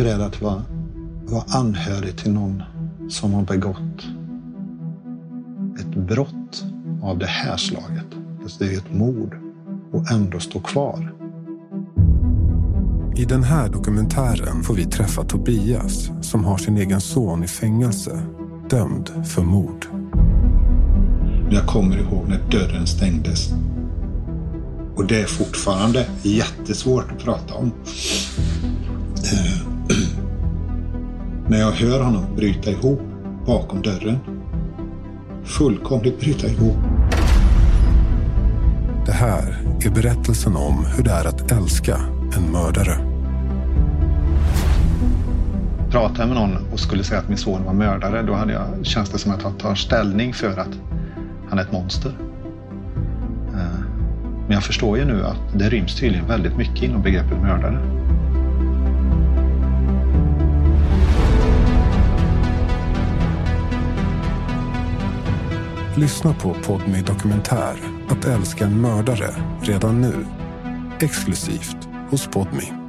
Hur är det att vara, vara anhörig till någon som har begått ett brott av det här slaget? Alltså det är ett mord och ändå stå kvar. I den här dokumentären får vi träffa Tobias som har sin egen son i fängelse, dömd för mord. Jag kommer ihåg när dörren stängdes. Och det är fortfarande jättesvårt att prata om. Jag hör honom bryta ihop bakom dörren. Fullkomligt bryta ihop. Det här är berättelsen om hur det är att älska en mördare. Pratar jag med någon och skulle säga att min son var mördare, då hade jag, känns det som att jag tar ställning för att han är ett monster. Eh, men jag förstår ju nu att det ryms tydligen väldigt mycket inom begreppet mördare. Lyssna på Podmi Dokumentär Att älska en mördare redan nu. Exklusivt hos Podmi.